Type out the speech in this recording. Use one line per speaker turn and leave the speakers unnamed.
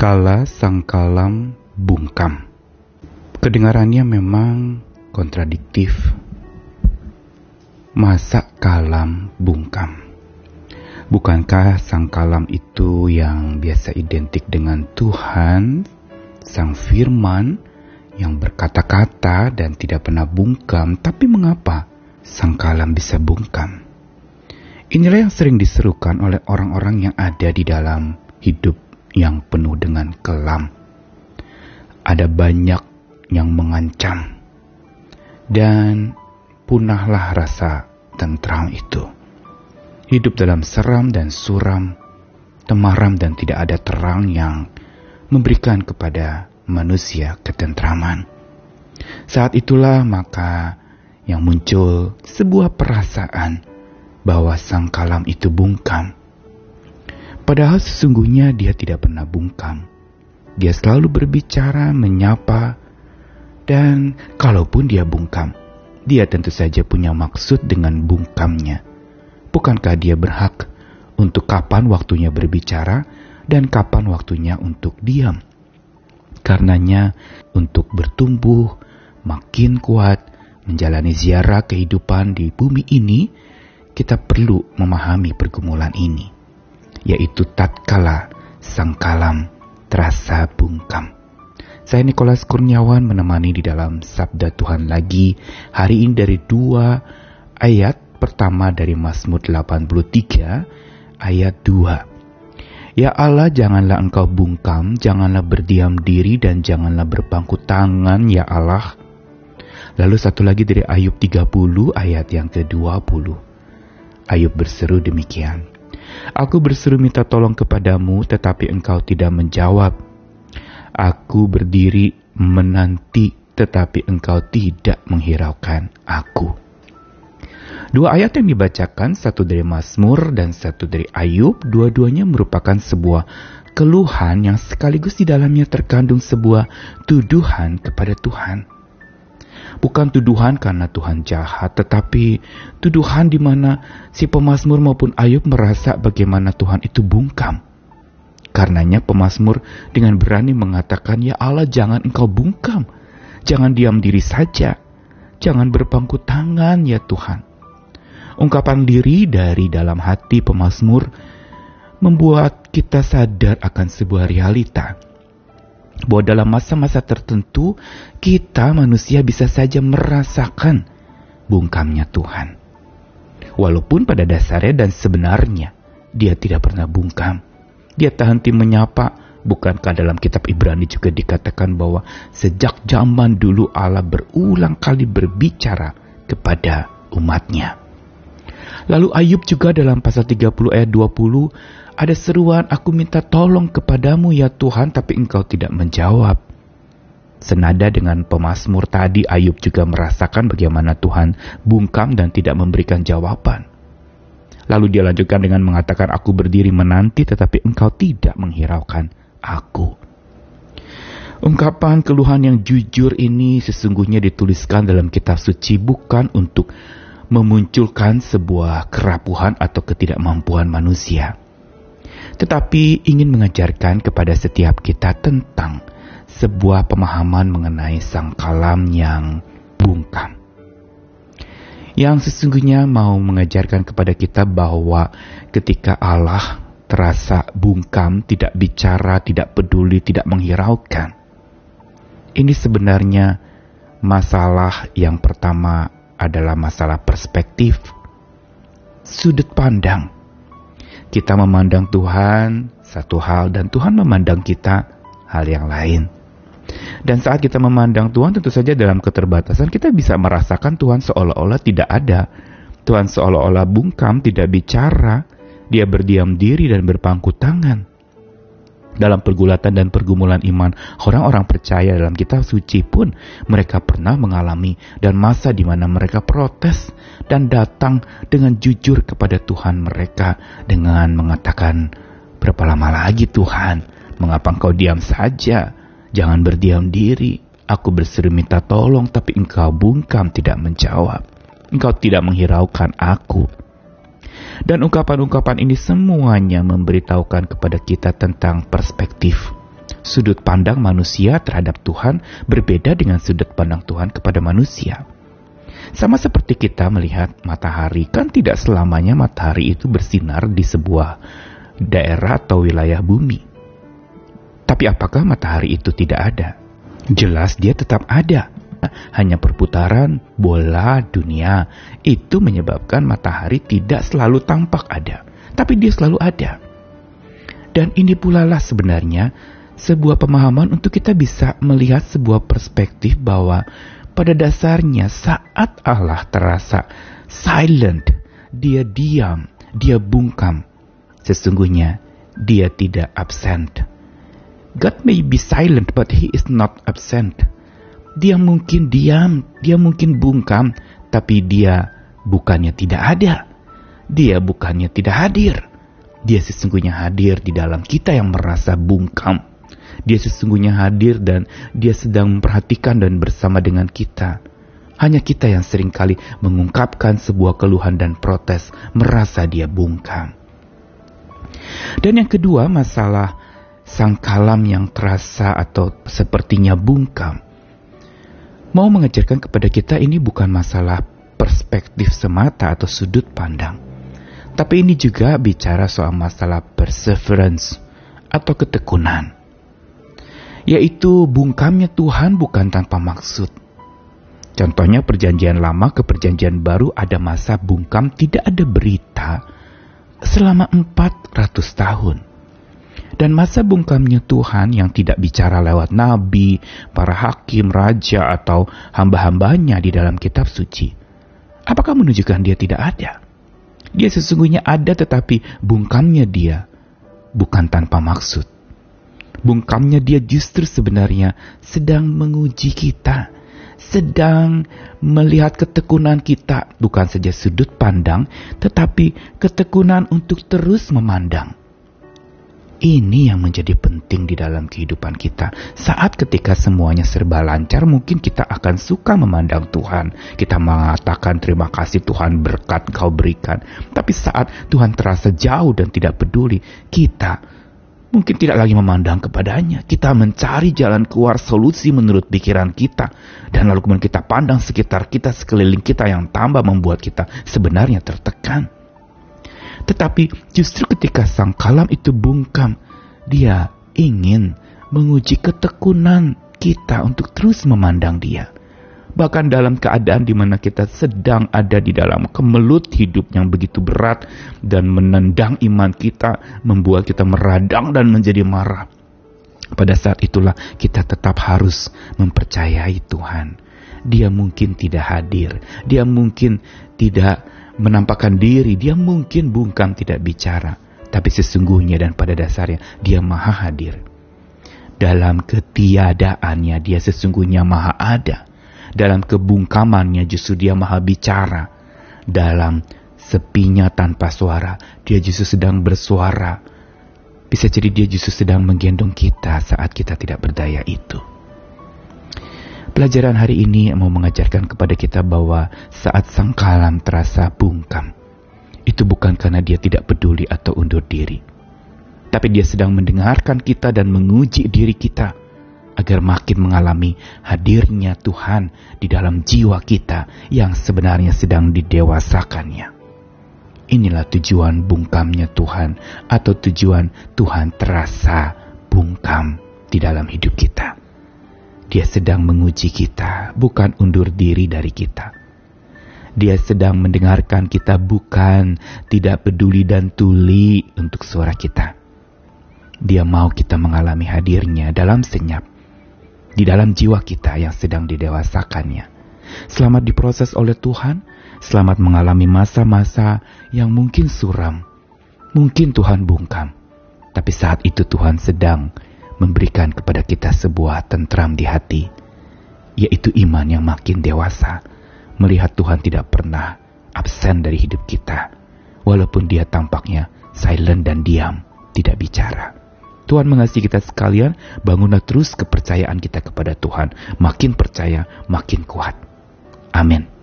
Kala sang kalam bungkam. Kedengarannya memang kontradiktif. Masa kalam bungkam? Bukankah sang kalam itu yang biasa identik dengan Tuhan, sang firman yang berkata-kata dan tidak pernah bungkam, tapi mengapa sang kalam bisa bungkam? Inilah yang sering diserukan oleh orang-orang yang ada di dalam hidup yang penuh dengan kelam. Ada banyak yang mengancam, dan punahlah rasa tentram itu. Hidup dalam seram dan suram, temaram dan tidak ada terang yang memberikan kepada manusia ketentraman. Saat itulah maka yang muncul sebuah perasaan bahwa sang kalam itu bungkam Padahal sesungguhnya dia tidak pernah bungkam. Dia selalu berbicara, menyapa, dan kalaupun dia bungkam, dia tentu saja punya maksud dengan bungkamnya. Bukankah dia berhak untuk kapan waktunya berbicara dan kapan waktunya untuk diam? Karenanya, untuk bertumbuh makin kuat, menjalani ziarah kehidupan di bumi ini, kita perlu memahami pergumulan ini yaitu tatkala sang kalam terasa bungkam. Saya Nikolas Kurniawan menemani di dalam Sabda Tuhan lagi hari ini dari dua ayat pertama dari Mazmur 83 ayat 2. Ya Allah, janganlah engkau bungkam, janganlah berdiam diri dan janganlah berpangku tangan, ya Allah. Lalu satu lagi dari Ayub 30 ayat yang ke-20. Ayub berseru demikian. Aku berseru minta tolong kepadamu, tetapi engkau tidak menjawab. Aku berdiri menanti, tetapi engkau tidak menghiraukan aku. Dua ayat yang dibacakan, satu dari Mazmur dan satu dari Ayub, dua-duanya merupakan sebuah keluhan yang sekaligus di dalamnya terkandung sebuah tuduhan kepada Tuhan. Bukan tuduhan karena Tuhan jahat, tetapi tuduhan di mana si pemazmur maupun Ayub merasa bagaimana Tuhan itu bungkam. Karenanya pemazmur dengan berani mengatakan, "Ya Allah, jangan engkau bungkam. Jangan diam diri saja. Jangan berpangku tangan, ya Tuhan." Ungkapan diri dari dalam hati pemazmur membuat kita sadar akan sebuah realita bahwa dalam masa-masa tertentu kita manusia bisa saja merasakan bungkamnya Tuhan. Walaupun pada dasarnya dan sebenarnya dia tidak pernah bungkam. Dia tak henti menyapa, bukankah dalam kitab Ibrani juga dikatakan bahwa sejak zaman dulu Allah berulang kali berbicara kepada umatnya. Lalu Ayub juga dalam pasal 30 ayat 20 ada seruan, aku minta tolong kepadamu ya Tuhan, tapi engkau tidak menjawab. Senada dengan pemazmur tadi, Ayub juga merasakan bagaimana Tuhan bungkam dan tidak memberikan jawaban. Lalu dia lanjutkan dengan mengatakan, aku berdiri menanti tetapi engkau tidak menghiraukan aku. Ungkapan keluhan yang jujur ini sesungguhnya dituliskan dalam kitab suci bukan untuk memunculkan sebuah kerapuhan atau ketidakmampuan manusia tetapi ingin mengajarkan kepada setiap kita tentang sebuah pemahaman mengenai sang kalam yang bungkam. Yang sesungguhnya mau mengajarkan kepada kita bahwa ketika Allah terasa bungkam, tidak bicara, tidak peduli, tidak menghiraukan. Ini sebenarnya masalah yang pertama adalah masalah perspektif, sudut pandang kita memandang Tuhan satu hal dan Tuhan memandang kita hal yang lain. Dan saat kita memandang Tuhan tentu saja dalam keterbatasan kita bisa merasakan Tuhan seolah-olah tidak ada. Tuhan seolah-olah bungkam, tidak bicara, dia berdiam diri dan berpangku tangan dalam pergulatan dan pergumulan iman. Orang-orang percaya dalam kitab suci pun mereka pernah mengalami dan masa di mana mereka protes dan datang dengan jujur kepada Tuhan mereka dengan mengatakan berapa lama lagi Tuhan? Mengapa engkau diam saja? Jangan berdiam diri. Aku berseru minta tolong tapi engkau bungkam tidak menjawab. Engkau tidak menghiraukan aku dan ungkapan-ungkapan ini semuanya memberitahukan kepada kita tentang perspektif. Sudut pandang manusia terhadap Tuhan berbeda dengan sudut pandang Tuhan kepada manusia. Sama seperti kita melihat matahari, kan tidak selamanya matahari itu bersinar di sebuah daerah atau wilayah bumi. Tapi apakah matahari itu tidak ada? Jelas dia tetap ada. Hanya perputaran bola dunia itu menyebabkan matahari tidak selalu tampak ada, tapi dia selalu ada. Dan ini pula lah sebenarnya sebuah pemahaman untuk kita bisa melihat sebuah perspektif bahwa pada dasarnya saat Allah terasa silent, dia diam, dia bungkam. Sesungguhnya dia tidak absent. God may be silent but he is not absent. Dia mungkin diam, dia mungkin bungkam, tapi dia bukannya tidak ada. Dia bukannya tidak hadir. Dia sesungguhnya hadir di dalam kita yang merasa bungkam dia sesungguhnya hadir dan dia sedang memperhatikan dan bersama dengan kita. Hanya kita yang sering kali mengungkapkan sebuah keluhan dan protes, merasa dia bungkam. Dan yang kedua, masalah sang kalam yang terasa atau sepertinya bungkam. Mau mengajarkan kepada kita ini bukan masalah perspektif semata atau sudut pandang. Tapi ini juga bicara soal masalah perseverance atau ketekunan yaitu bungkamnya Tuhan bukan tanpa maksud. Contohnya perjanjian lama ke perjanjian baru ada masa bungkam tidak ada berita selama 400 tahun. Dan masa bungkamnya Tuhan yang tidak bicara lewat nabi, para hakim, raja, atau hamba-hambanya di dalam kitab suci. Apakah menunjukkan dia tidak ada? Dia sesungguhnya ada tetapi bungkamnya dia bukan tanpa maksud. Bungkamnya dia justru sebenarnya sedang menguji kita, sedang melihat ketekunan kita, bukan saja sudut pandang, tetapi ketekunan untuk terus memandang. Ini yang menjadi penting di dalam kehidupan kita. Saat ketika semuanya serba lancar, mungkin kita akan suka memandang Tuhan. Kita mengatakan terima kasih Tuhan berkat kau berikan. Tapi saat Tuhan terasa jauh dan tidak peduli, kita mungkin tidak lagi memandang kepadanya. Kita mencari jalan keluar solusi menurut pikiran kita. Dan lalu kemudian kita pandang sekitar kita, sekeliling kita yang tambah membuat kita sebenarnya tertekan. Tetapi justru ketika sang kalam itu bungkam, dia ingin menguji ketekunan kita untuk terus memandang dia bahkan dalam keadaan di mana kita sedang ada di dalam kemelut hidup yang begitu berat dan menendang iman kita, membuat kita meradang dan menjadi marah. Pada saat itulah kita tetap harus mempercayai Tuhan. Dia mungkin tidak hadir, dia mungkin tidak menampakkan diri, dia mungkin bungkam tidak bicara, tapi sesungguhnya dan pada dasarnya dia maha hadir. Dalam ketiadaannya dia sesungguhnya maha ada dalam kebungkamannya justru dia maha bicara. Dalam sepinya tanpa suara, dia justru sedang bersuara. Bisa jadi dia justru sedang menggendong kita saat kita tidak berdaya itu. Pelajaran hari ini mau mengajarkan kepada kita bahwa saat sang kalam terasa bungkam, itu bukan karena dia tidak peduli atau undur diri. Tapi dia sedang mendengarkan kita dan menguji diri kita agar makin mengalami hadirnya Tuhan di dalam jiwa kita yang sebenarnya sedang didewasakannya. Inilah tujuan bungkamnya Tuhan atau tujuan Tuhan terasa bungkam di dalam hidup kita. Dia sedang menguji kita, bukan undur diri dari kita. Dia sedang mendengarkan kita bukan tidak peduli dan tuli untuk suara kita. Dia mau kita mengalami hadirnya dalam senyap di dalam jiwa kita yang sedang didewasakannya. Selamat diproses oleh Tuhan, selamat mengalami masa-masa yang mungkin suram, mungkin Tuhan bungkam, tapi saat itu Tuhan sedang memberikan kepada kita sebuah tentram di hati, yaitu iman yang makin dewasa, melihat Tuhan tidak pernah absen dari hidup kita, walaupun dia tampaknya silent dan diam, tidak bicara. Tuhan mengasihi kita sekalian, bangunlah terus kepercayaan kita kepada Tuhan. Makin percaya, makin kuat. Amin.